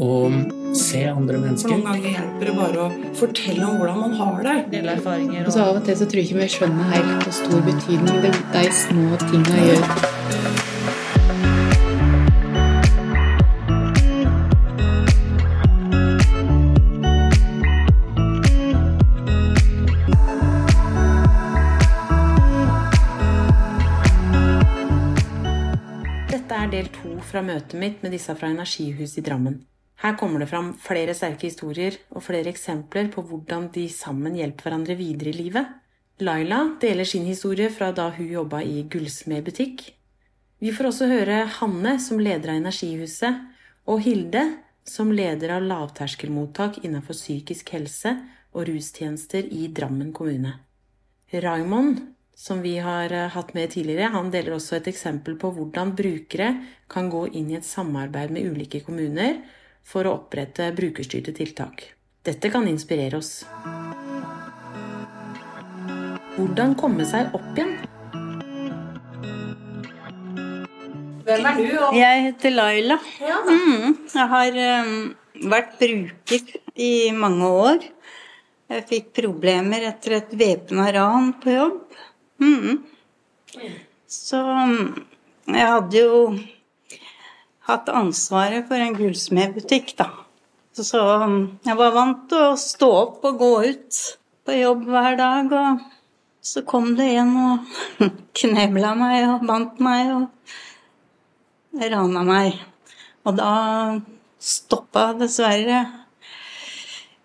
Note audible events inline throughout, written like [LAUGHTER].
og se andre For mennesker. noen ganger hjelper det bare å fortelle om hvordan man har det. Dele erfaringer. Og så av og til så tror jeg ikke vi skjønner helt hvor stor betydning det, de små tinga gjør. Dette er del to fra møtet mitt med disse fra Energihuset i Drammen. Her kommer det fram flere sterke historier og flere eksempler på hvordan de sammen hjelper hverandre videre i livet. Laila deler sin historie fra da hun jobba i gullsmedbutikk. Vi får også høre Hanne som leder av Energihuset, og Hilde som leder av lavterskelmottak innenfor psykisk helse og rustjenester i Drammen kommune. Raymond, som vi har eh, hatt med tidligere, han deler også et eksempel på hvordan brukere kan gå inn i et samarbeid med ulike kommuner for å opprette brukerstyrte tiltak. Dette kan inspirere oss. Hvordan komme seg opp igjen? Hvem er du? Og Jeg heter Laila. Mm, jeg har um, vært bruker i mange år. Jeg fikk problemer etter et væpna ran på jobb. Mm. Så um, jeg hadde jo hatt ansvaret for en gullsmedbutikk, da. Så jeg var vant til å stå opp og gå ut på jobb hver dag. Og så kom det en og [LAUGHS] knebla meg og bandt meg og rana meg. Og da stoppa dessverre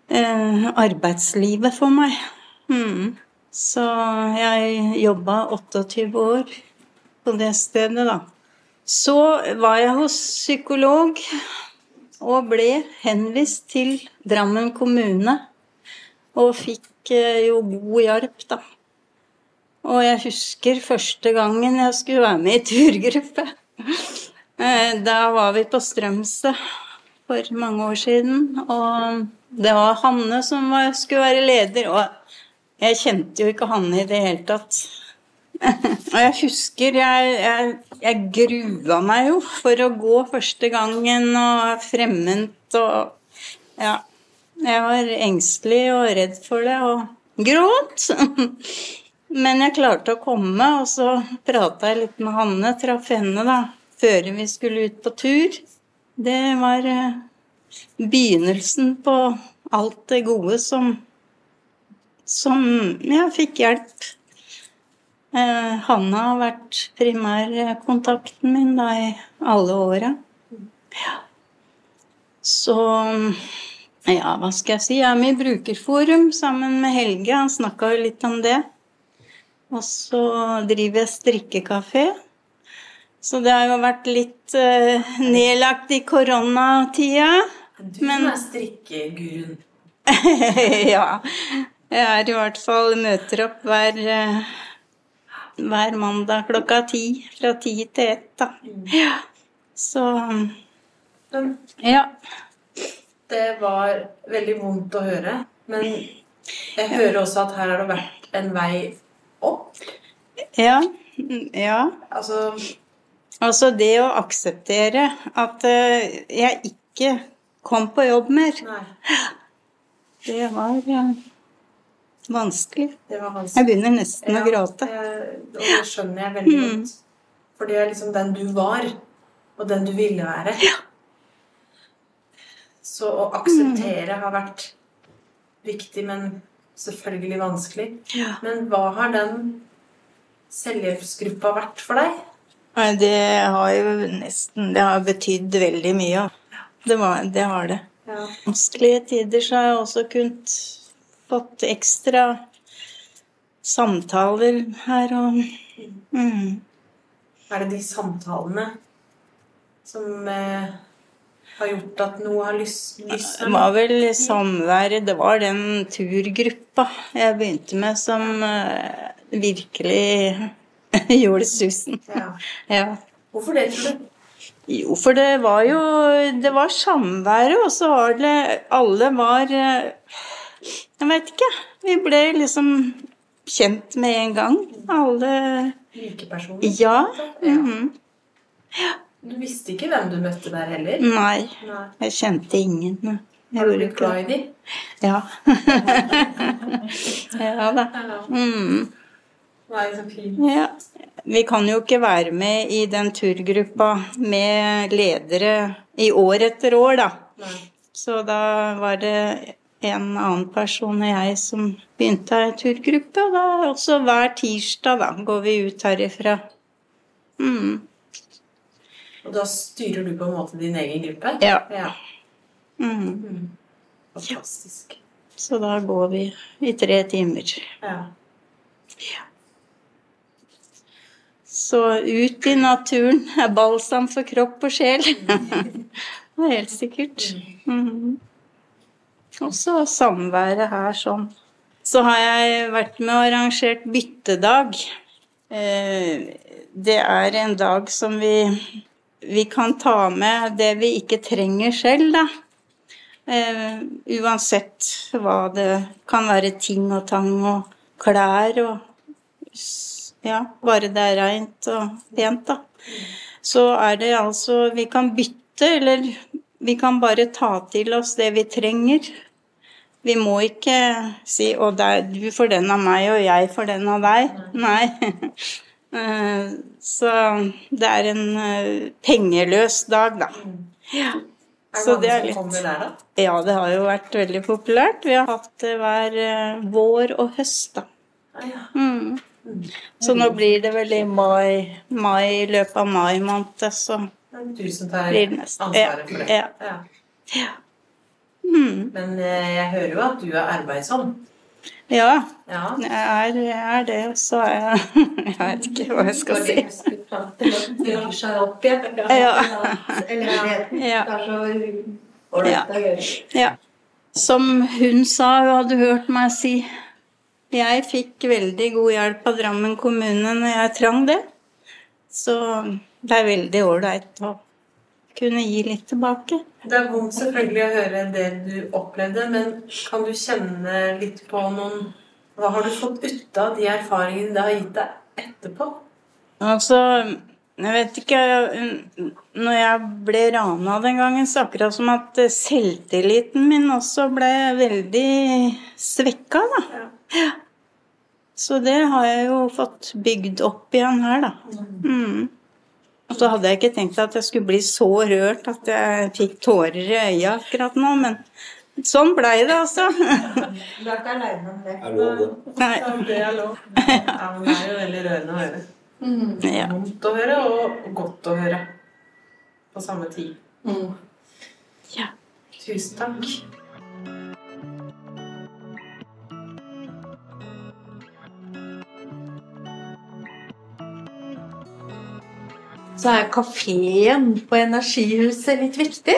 eh, arbeidslivet for meg. Mm. Så jeg jobba 28 år på det stedet, da. Så var jeg hos psykolog og ble henvist til Drammen kommune. Og fikk eh, jo god hjelp, da. Og jeg husker første gangen jeg skulle være med i turgruppe. [LAUGHS] Eh, Da var vi på Strømsø for mange år siden, og det var Hanne som skulle være leder. Og jeg kjente jo ikke Hanne i det hele tatt. Og jeg husker jeg, jeg, jeg grua meg jo for å gå første gangen og fremmed og Ja. Jeg var engstelig og redd for det og gråt. [LAUGHS] Men jeg klarte å komme, og så prata jeg litt med Hanne, traff henne da, før vi skulle ut på tur. Det var eh, begynnelsen på alt det gode som som jeg fikk hjelp. Eh, Hanna har vært primærkontakten min da i alle åra. Ja. Så ja, hva skal jeg si? Jeg er med i Brukerforum sammen med Helge. Han snakka jo litt om det. Og så driver jeg strikkekafé. Så det har jo vært litt uh, nedlagt i koronatida. Du Men- er strikkeguruen. [LAUGHS] ja. Jeg er i hvert fall møter opp hver, eh, hver mandag klokka ti. Fra ti til ett, da. Ja. Så ja. det var veldig vondt å høre. Men jeg hører også at her har det vært en vei opp. Ja. Ja. Altså Altså det å akseptere at eh, jeg ikke kom på jobb mer, Nei, det var vanskelig. det var Jeg begynner nesten å gråte. jeg- og det skjønner jeg veldig Mm. godt. For det er liksom den du var, og den du ville være. Så å akseptere har vært viktig, men selvfølgelig vanskelig. Ja. Men hva har den selvhjelpsgruppa vært for deg? Det har jo nesten Det har betydd veldig mye. Det, var, det har det. Ja. vanskelige tider så har jeg også kunnet fått ekstra samtaler her og mm. Er det de samtalene som eh, har gjort at noe har lyst, lyst Det var vel samværet Det var den turgruppa jeg begynte med, som eh, virkelig [LAUGHS] gjorde susen. Ja. Ja. Hvorfor det, tror du? Jo, for det var jo Det var samværet, og så var det Alle var eh, Jeg vet ikke. Vi ble liksom kjent med en gang. Alle Like personer? Ja. mhm. Du visste ikke hvem du møtte der heller? Nei, Nei. jeg kjente ingen. Jeg Har du blitt glad i dem? Ja. [LAUGHS] ja da. Mm. Ja. Vi kan jo ikke være med i den turgruppa med ledere i år etter år, da. Nei. Så da var det en annen person og jeg som begynte ei turgruppe. Og da også hver tirsdag da går vi ut herifra. Mm. Og da styrer du på en måte din egen gruppe? Ja. ja. Mm. Fantastisk. Så da går vi i tre timer. Ja. Så ut i naturen er balsam for kropp og sjel. [LAUGHS] Det er helt sikkert. Mhm. Og så samværet her sånn. Så har jeg vært med og arrangert byttedag. Eh, Det er en dag som vi, vi kan ta med det vi ikke trenger selv, da. Eh, uansett hva det kan være ting og tang og klær og ja, bare det er reint og pent, da. Så er det altså Vi kan bytte, eller vi kan bare ta til oss det vi trenger. Vi må ikke si 'Å, du får den av meg, og jeg får den av deg'. Nei. [LAUGHS] Eh, Så det er en eh, pengeløs dag, da. Ja. Så det er litt? Ja, det har jo vært veldig populært. Vi har hatt det hver eh, vår og høst, da. Ah, ja. Mm. Så nå blir det vel i mai, mai i løpet av mai måned, så Blir det neste. Ja. Ja. Mm. Men eh, jeg hører jo at du er arbeidsom. Ja, Ja. jeg er, jeg er det, så er jeg [LAUGHS] Jeg vet ikke hva jeg skal si. Bygger seg opp igjen. Ja. Eller det Ja. så ålreit å. Ja. Som hun sa, hun hadde hørt meg si Jeg fikk veldig god hjelp av Drammen kommune når jeg trang det. Så det er veldig ålreit å kunne gi litt tilbake. Det er vondt selvfølgelig å høre det du opplevde, men kan du kjenne litt på noen Hva har du fått ut av de erfaringene det har gitt deg etterpå? Altså, jeg vet ikke Når jeg ble rana den gangen, så akkurat som at selvtilliten min også ble veldig svekka, da. Ja. Så det har jeg jo fått bygd opp igjen her, da. Mm. Og så hadde jeg ikke tenkt at jeg skulle bli så rørt at jeg fikk tårer i øya akkurat nå, men sånn blei det, altså. Du er ikke aleine om det. Er lov, det er lov. Ja, men det er jo veldig rørende å høre. Ja. Vondt å høre og godt å høre på samme tid. Ja. Tusen takk. Så er kafeen på Energihuset litt viktig.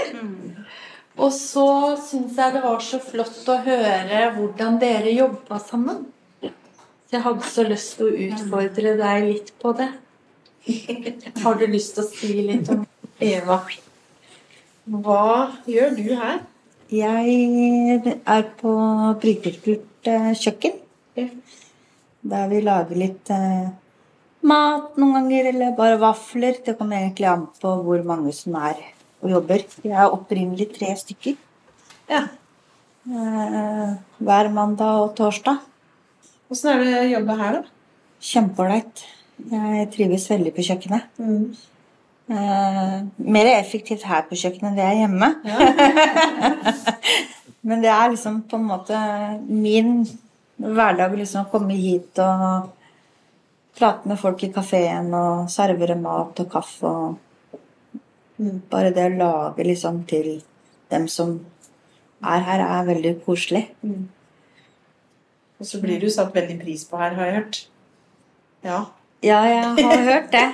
Og så syns jeg det var så flott å høre hvordan dere jobba sammen. Så jeg hadde så lyst til å utfordre deg litt på det. [LAUGHS] Har du lyst til å si litt om Eva, hva gjør du her? Jeg er på bryterkult eh, kjøkken. Der vi lager litt eh, mat noen ganger, eller bare vafler. Det kommer egentlig an på hvor mange som er og jobber. Vi er opprinnelig tre stykker. Ja. Eh, hver mandag og torsdag. Åssen er det å jobbe her, da? Kjempeålreit. Jeg trives veldig på kjøkkenet. Eh, mer effektivt her på kjøkkenet enn det er hjemme. [LAUGHS] Men det er liksom på en måte min hverdag liksom å komme hit og prate med folk i kafeen og servere mat og kaffe og Bare det å lage liksom til dem som er her, er veldig koselig. Og så blir du satt veldig pris på her, har jeg hørt. Ja. Ja, jeg har hørt det.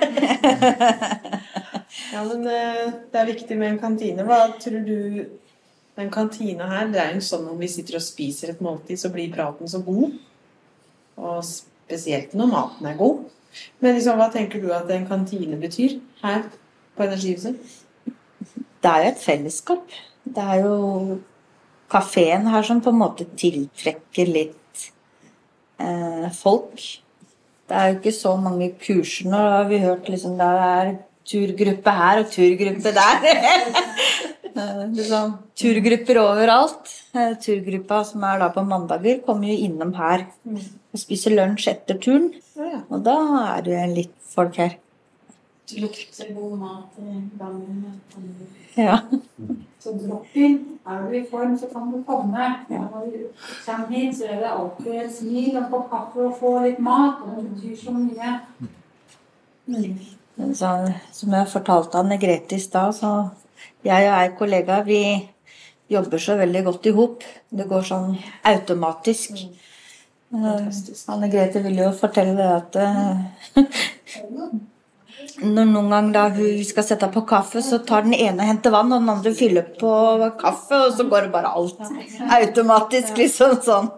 [LAUGHS] ja, men eh, det er viktig med en kantine. Hva tror du Den kantina her, det er jo sånn om vi sitter og spiser et måltid, så blir praten så god. Og spesielt når maten er god. Men liksom, hva tenker du at en kantine betyr her på Energihuset? Det er jo et fellesskap. Det er jo kafeen her som på en måte tiltrekker litt eh, folk. Det er jo ikke så mange kurser nå. har vi hørt liksom det er turgruppe her og turgruppe der. [LAUGHS] Eh, liksom, turgrupper overalt. Eh, Turgruppa som er da på mandager, kommer jo innom her og spiser lunsj etter turen. Og da er det litt folk her. Lukter god mat i gangen. Ja. Så dropp inn. Er du i form, så kan du komme. Når du kommer hit, så er det alltid et smil og en kopp kaffe og få litt mat. Og det betyr så mye. Mm. Så, som jeg fortalte Anne Grete i stad, så jeg og ei kollega vi jobber så veldig godt i hop. Det går sånn automatisk. Eh, Anne Grete vil jo fortelle det at eh, når noen gang da hun skal sette på kaffe, så tar den ene og henter vann, og den andre fyller på kaffe, og så går det bare alt automatisk, liksom sånn.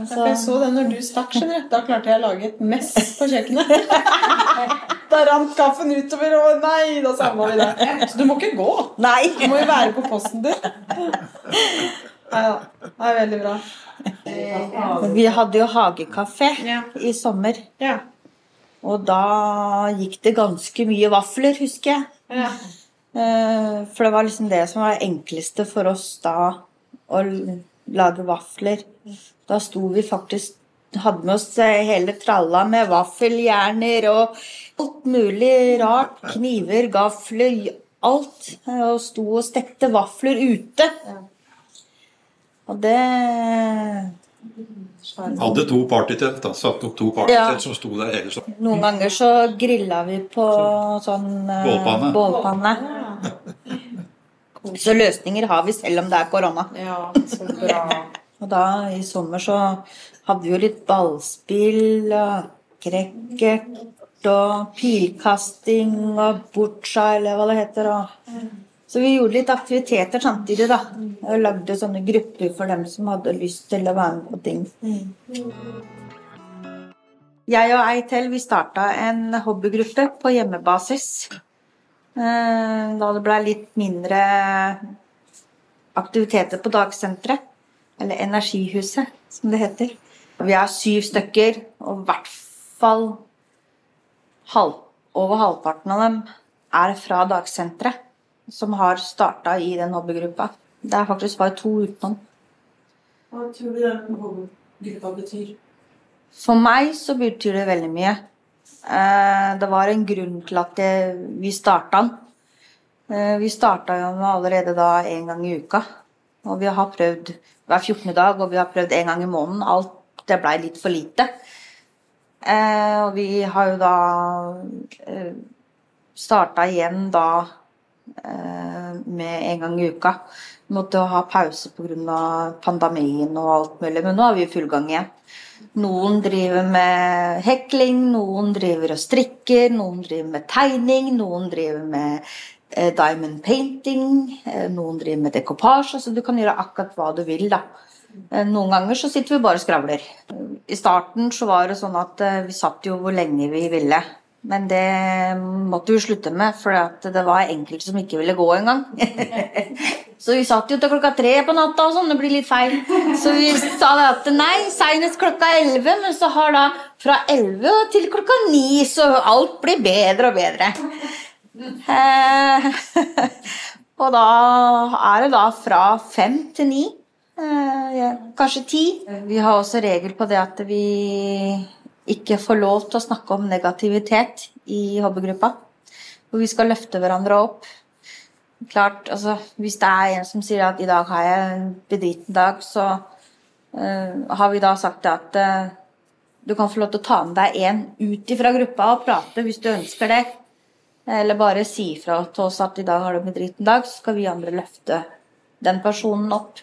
Altså. jeg så det når du stakk, skjønner du. Da klarte jeg å lage et mess på kjøkkenet. [LAUGHS] Da rant kaffen utover, og nei, da savna vi det. Så du må ikke gå. Nei. Du må jo være på posten din. Nei da. Det er veldig bra. Vi hadde jo hagekafé Ja. i sommer, Ja. og da gikk det ganske mye vafler, husker jeg. ja. Eh, For det var liksom det som var enkleste for oss da, å lage vafler. Da sto vi faktisk hadde med oss eh, hele tralla med vaffeljerner og alt mulig rart. Kniver, gafler, alt. eh, Og sto og stekte vafler ute. Og det Hadde to partytelt. da, Satt opp to partytelt som sto der hele sommeren. Noen ganger så grilla vi på sånn eh, Bålpanne. bålpanne. Så løsninger har vi selv om det er korona. ja, så bra. Og da i sommer så hadde vi jo litt ballspill og cricket og pilkasting og boccia eller hva det heter. Og... Så vi gjorde litt aktiviteter samtidig, da. Og lagde sånne grupper for dem som hadde lyst til å være med på ting. Jeg og ei til, vi starta en hobbygruppe på hjemmebasis. Eh, Da det ble litt mindre aktiviteter på dagsenteret. Eller Energihuset, som det heter. Vi er syv stykker, og i hvert fall halv, over halvparten av dem er fra dagsenteret. Som har starta i den hobbygruppa. Det er faktisk bare to utenom. Hva tror du den hobbygruppa betyr? For meg så betyr det veldig mye. Eh, Det var en grunn til at vi starta den. Eh, Vi starta jo allerede da en gang i uka. Og vi har prøvd hver 14. dag, og vi har prøvd en gang i måneden. Alt det blei litt for lite. Eh, Og vi har jo da starta igjen da med en gang i uka. Vi måtte ha pause pga. pandemien og alt mulig, men nå er vi i full gang igjen. Noen driver med hekling, noen driver og strikker, noen driver med tegning, noen driver med eh, diamond painting, eh, noen driver med dekoppasje. Så du kan gjøre akkurat hva du vil, da. Eh, Noen ganger så sitter vi bare og skravler. I starten så var det sånn at eh, vi satt jo hvor lenge vi ville. Men det måtte vi slutte med, for det var enkelte som ikke ville gå engang. [LAUGHS] Så vi satt jo til klokka tre på natta og sånn, det blir litt feil. Så vi sa at nei, seinest klokka elleve, men så har da fra elleve til klokka ni, så alt blir bedre og bedre. Eh, [LAUGHS] og da er det da fra fem til ni. Eh, kanskje ti. Vi har også regel på det at vi ikke får lov til å snakke om negativitet i hobbygruppa. Hvor vi skal løfte hverandre opp. Klart, altså, Hvis det er en som sier at i dag har jeg en bedriten dag, så uh, har vi da sagt det at uh, du kan få lov til å ta med deg en ut ifra gruppa og prate hvis du ønsker det. Eller bare si ifra til oss at i dag har du en bedriten dag, så skal vi andre løfte den personen opp.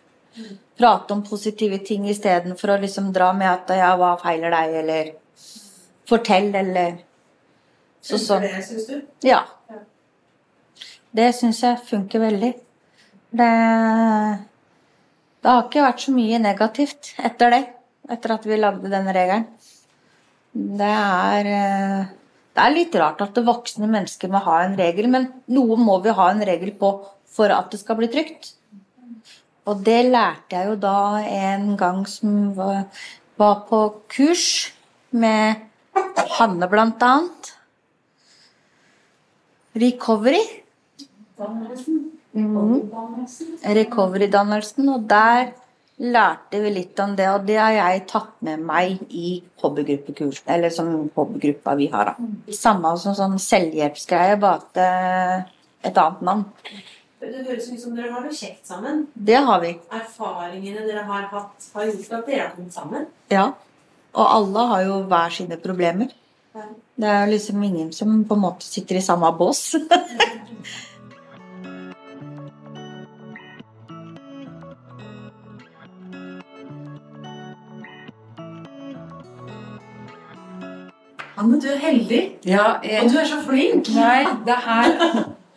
Prate om positive ting istedenfor å liksom dra med at ja, hva feiler deg, eller fortell, eller så sånn. Det syns du? Ja. Det syns jeg funker veldig. Det, det har ikke vært så mye negativt etter det. Etter at vi lagde den regelen. Det er, det er litt rart at voksne mennesker må ha en regel, men noe må vi ha en regel på for at det skal bli trygt. Og det lærte jeg jo da en gang som var på kurs med Hanne blant annet. Recovery. Mm. Recovery-dannelsen. Og der lærte vi litt om det, og det har jeg tatt med meg i hobbygruppekurs, eller som hobbygruppa vi har. da. Samme som sånn selvhjelpsgreie, bare eh, et annet navn. Det høres ut som dere har det kjekt sammen. Det har vi. Erfaringene dere har hatt, har gjort at dere har kommet sammen. Ja. Og alle har jo hver sine problemer. Det er liksom ingen som på en måte sitter i samme bås. [LAUGHS] Anne, du er heldig. Ja, jeg, Og du er så flink. Nei, det her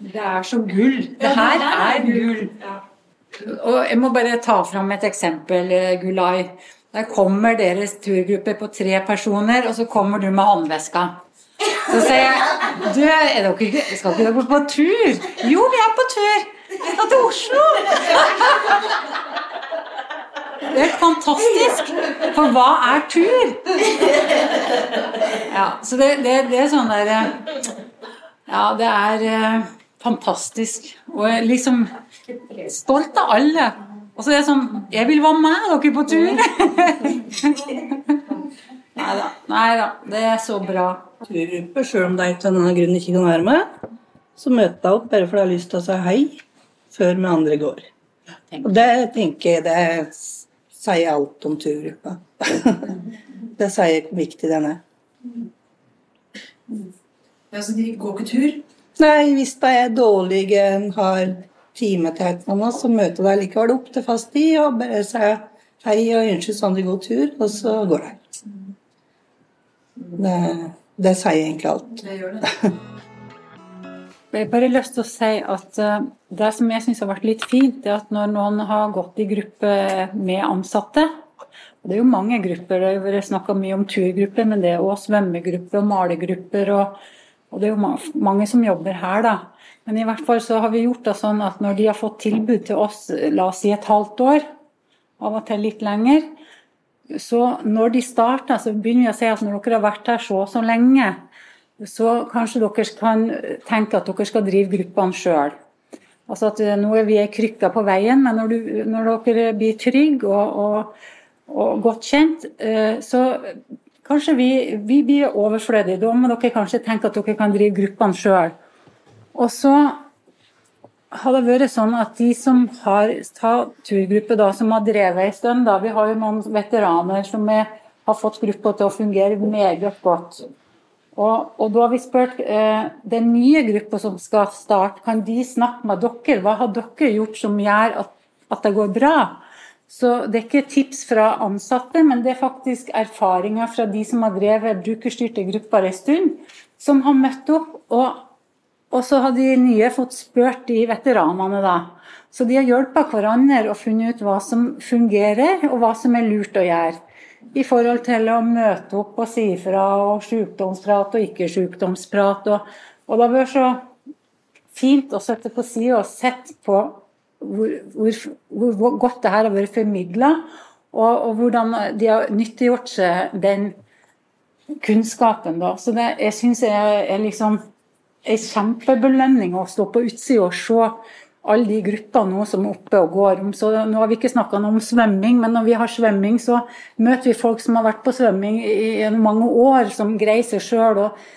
Det er så gull. Det her er gull. Og jeg må bare ta fram et eksempel, eh, Gulai. Der kommer deres turgruppe på tre personer, og så kommer du med håndveska. Så sier jeg Du, er dere skal ikke dere på tur? Jo, vi er på tur. Vi skal til Oslo. Det er fantastisk. For hva er tur? Ja, så det, det, det er sånn der eh, Ja, det er eh, fantastisk. Og liksom stolt av alle. Og så er det sånn Jeg vil være med dere på tur! [LAUGHS] Nei da. Nei da. Det er så bra. turgruppe, sjøl om de av denne grunnen ikke kan være med. Så møter jeg opp bare fordi jeg har lyst til å si hei før vi andre går. Og det tenker jeg det sier alt om turgruppa. [LAUGHS] det sier hvor viktig den er. Ja, så de går ikke tur? Nei, hvis de er dårlige, har time til et eller annet, så møter de likevel opp til fast tid og bare sier hei og ønsker Sondre, god tur, og så går de. Det, det sier egentlig alt. Det gjør det. Jeg har bare lyst til å si at eh, det som jeg syns har vært litt fint, er at når noen har gått i gruppe med ansatte og Det er jo mange grupper, det har vært snakka mye om turgrupper, men det er òg svømmegrupper og malegrupper. Og, og det er jo mange som jobber her, da. Men i hvert fall så har vi gjort det sånn at når de har fått tilbud til oss, la oss si et halvt år, av og til litt lenger, så når de starter, så begynner vi å si at når dere har vært her så og så lenge, så kanskje dere kan tenke at dere skal drive gruppene sjøl. Altså at eh, nå er vi ei krykke på veien, men når, du, når dere blir trygge og, og, og godt kjent, eh, så kanskje vi, vi blir overflødige. Da må dere kanskje tenke at dere kan drive gruppene sjøl. Og så har det vært sånn at de som har turgruppe da, som har drevet en stund, da, vi har jo noen veteraner som er, har fått gruppa til å fungere meget godt. Og, og da har vi spurt eh, den nye gruppa som skal starte, kan de snakke med dere? Hva har dere gjort som gjør at, at det går bra? Så det er ikke tips fra ansatte, men det er faktisk erfaringer fra de som har drevet brukerstyrte grupper en stund, som har møtt opp. og og så har de nye fått spurt de veteranene, da. Så de har hjulpet hverandre og funnet ut hva som fungerer, og hva som er lurt å gjøre. I forhold til å møte opp og si ifra, og sykdomsprat og ikke-sykdomsprat. Og, og det har vært så fint å sitte på sida og sett på hvor, hvor, hvor, godt det her har vært formidla, og, og hvordan de har nyttiggjort seg den kunnskapen. da. Så det, jeg syns det er liksom en kjempebelønning å stå på utsida og se alle de gruppene som er oppe og går. Så nå har vi ikke snakka om svømming, men når vi har svømming, så møter vi folk som har vært på svømming i mange år, som greier seg sjøl. Og,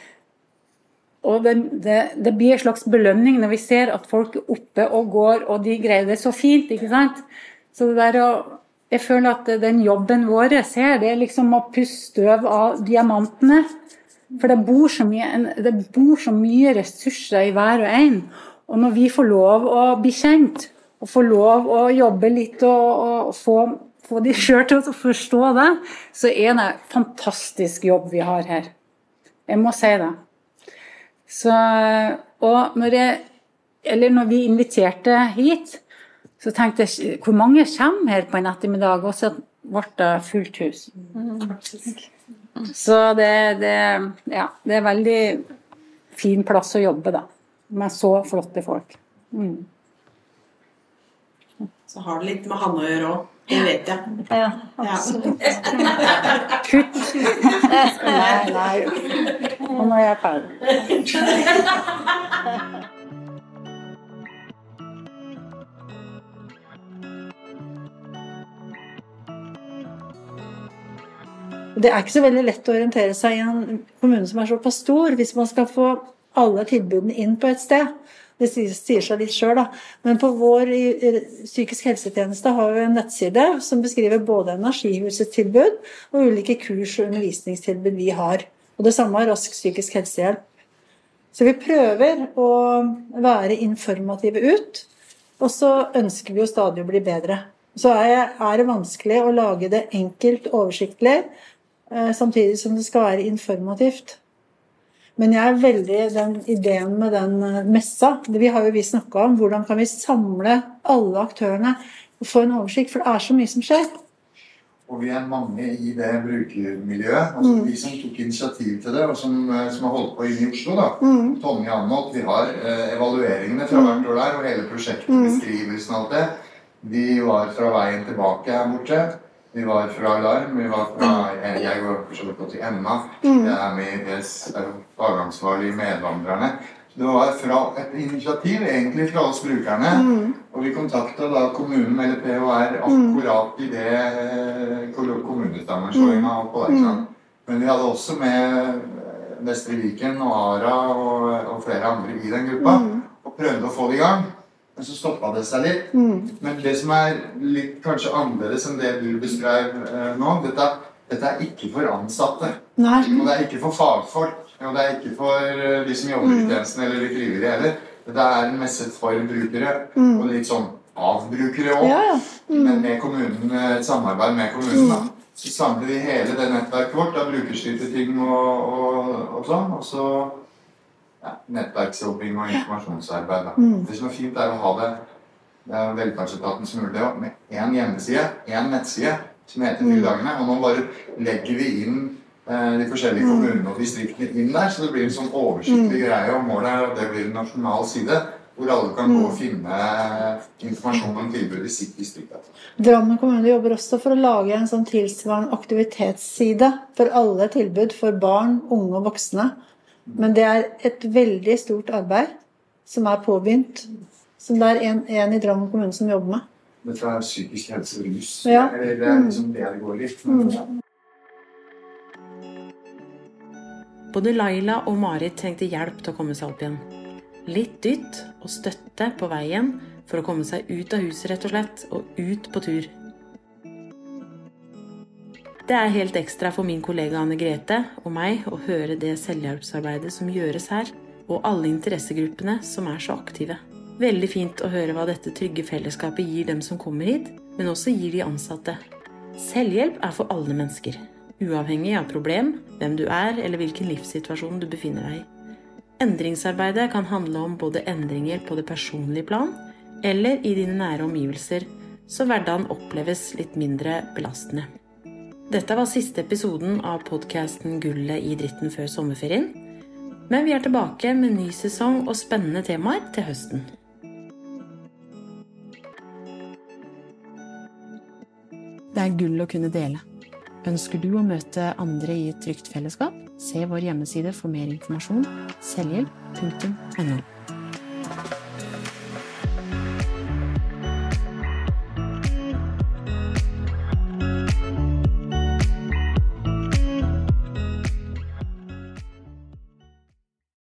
og det, det, det blir en slags belønning når vi ser at folk er oppe og går, og de greier det så fint. ikke sant? Så det der å jeg føler at den jobben vår her, det er liksom å pusse støv av diamantene. For det bor, så mye, det bor så mye ressurser i hver og en. Og når vi får lov å bli kjent, og får lov å jobbe litt og, og få, få de sjøl til å forstå det, så er det en fantastisk jobb vi har her. Jeg må si det. Så, og når, jeg, eller når vi inviterte hit, så tenkte jeg hvor mange kommer her på en ettermiddag? Og så ble det fullt hus. Så det, det, ja, det er veldig fin plass å jobbe, da. Med så flotte folk. Mm. Så har det litt med Hanne å gjøre òg. Det vet jeg. Ja, absolutt. [LAUGHS] Kutt! Nei, nei. Nå er ferdig. Det er ikke så veldig lett å orientere seg i en kommune som er såpass stor, hvis man skal få alle tilbudene inn på et sted. Det sier, seg litt sjøl, da. Men på vår psykisk helsetjeneste har vi en nettside som beskriver både Energihusets tilbud og ulike kurs- og undervisningstilbud vi har. Og det samme har Rask psykisk helsehjelp. Så vi prøver å være informative ut, og så ønsker vi jo stadig å bli bedre. Så er, det vanskelig å lage det enkelt, oversiktlig, eh, samtidig som det skal være informativt. Men jeg er veldig den ideen med den eh, messa. Vi har jo vi snakka om hvordan kan vi samle alle aktørene og få en oversikt, for det er så mye som skjer. Og vi er mange i det brukermiljøet. altså Mm. Vi som tok initiativ til det, og som, eh, som har holdt på inne i Oslo. da. Mm. Tonje Anholt, vi har eh, evalueringene fra Mm. hvert år der, og hele prosjektet, Mm. og alt det. Vi var fra veien tilbake her borte. Vi var fra Alarm. Vi var fra Jeg, jeg går for så vidt til Emma. Mm. Jeg er med i fagansvarlig Medvandrerne. Det var fra et initiativ egentlig fra oss brukerne. Mm. Og vi kontakta da kommunen eller PHR akkurat i det eh, kol- kommunesammenslåinga og på sånn. Men vi hadde også med eh, Vestre Viken og Ara og, og flere andre i den gruppa. Og prøvde å få det i gang. Men så stoppa det seg litt. Mm. Men det som er litt kanskje annerledes enn det du beskrev eh, nå, dette, dette er ikke for ansatte. Nei. Og det er ikke for fagfolk. Og det er ikke for eh, de som jobber i tjenesten eller de frivillige heller. Det er en messe for brukere, Mm. og litt sånn avbrukere òg. Ja, ja. Mm. Men med kommunen, eh, et samarbeid med kommunen. da. Så samler vi hele det nettverket vårt av brukerstyrte ting og, og, og sånn. Og så ja, nettverksjobbing og informasjonsarbeid. Da. Mm. Det som er fint, er å ha det det er velferdsetaten som gjør det også, med én hjemmeside, én nettside, som heter Mm. Og nå bare legger vi inn eh, de forskjellige Mm. kommunene og distriktene inn der, så det blir en sånn oversiktlig Mm. greie. Og målet er at det blir en nasjonal side, hvor alle kan gå og finne informasjon om tilbudet i sitt distrikt. Drammen kommune jobber også for å lage en sånn tilsvarende aktivitetsside for alle tilbud for barn, unge og voksne. Men det er et veldig stort arbeid som er påbegynt. Som det er en, en i Drammen kommune som jobber med. Dette er psykisk helse og rus. Ja. Eller det er Mm. liksom det det går i. Men, Både Laila og Marit trengte hjelp til å komme seg opp igjen. Litt dytt og støtte på veien for å komme seg ut av huset, rett og slett, og ut på tur. Det er helt ekstra for min kollega Anne Grete og meg å høre det selvhjelpsarbeidet som gjøres her, og alle interessegruppene som er så aktive. Veldig fint å høre hva dette trygge fellesskapet gir dem som kommer hit, men også gir de ansatte. Selvhjelp er for alle mennesker, uavhengig av problem, hvem du er eller hvilken livssituasjon du befinner deg i. Endringsarbeidet kan handle om både endringer på det personlige plan eller i dine nære omgivelser, så hverdagen oppleves litt mindre belastende. Dette var siste episoden av podkasten Gullet i dritten før sommerferien. Men vi er tilbake med ny sesong og spennende temaer til høsten. Det er gull å kunne dele. Ønsker du å møte andre i et trygt fellesskap? Se vår hjemmeside for mer informasjon selvhjelp.no.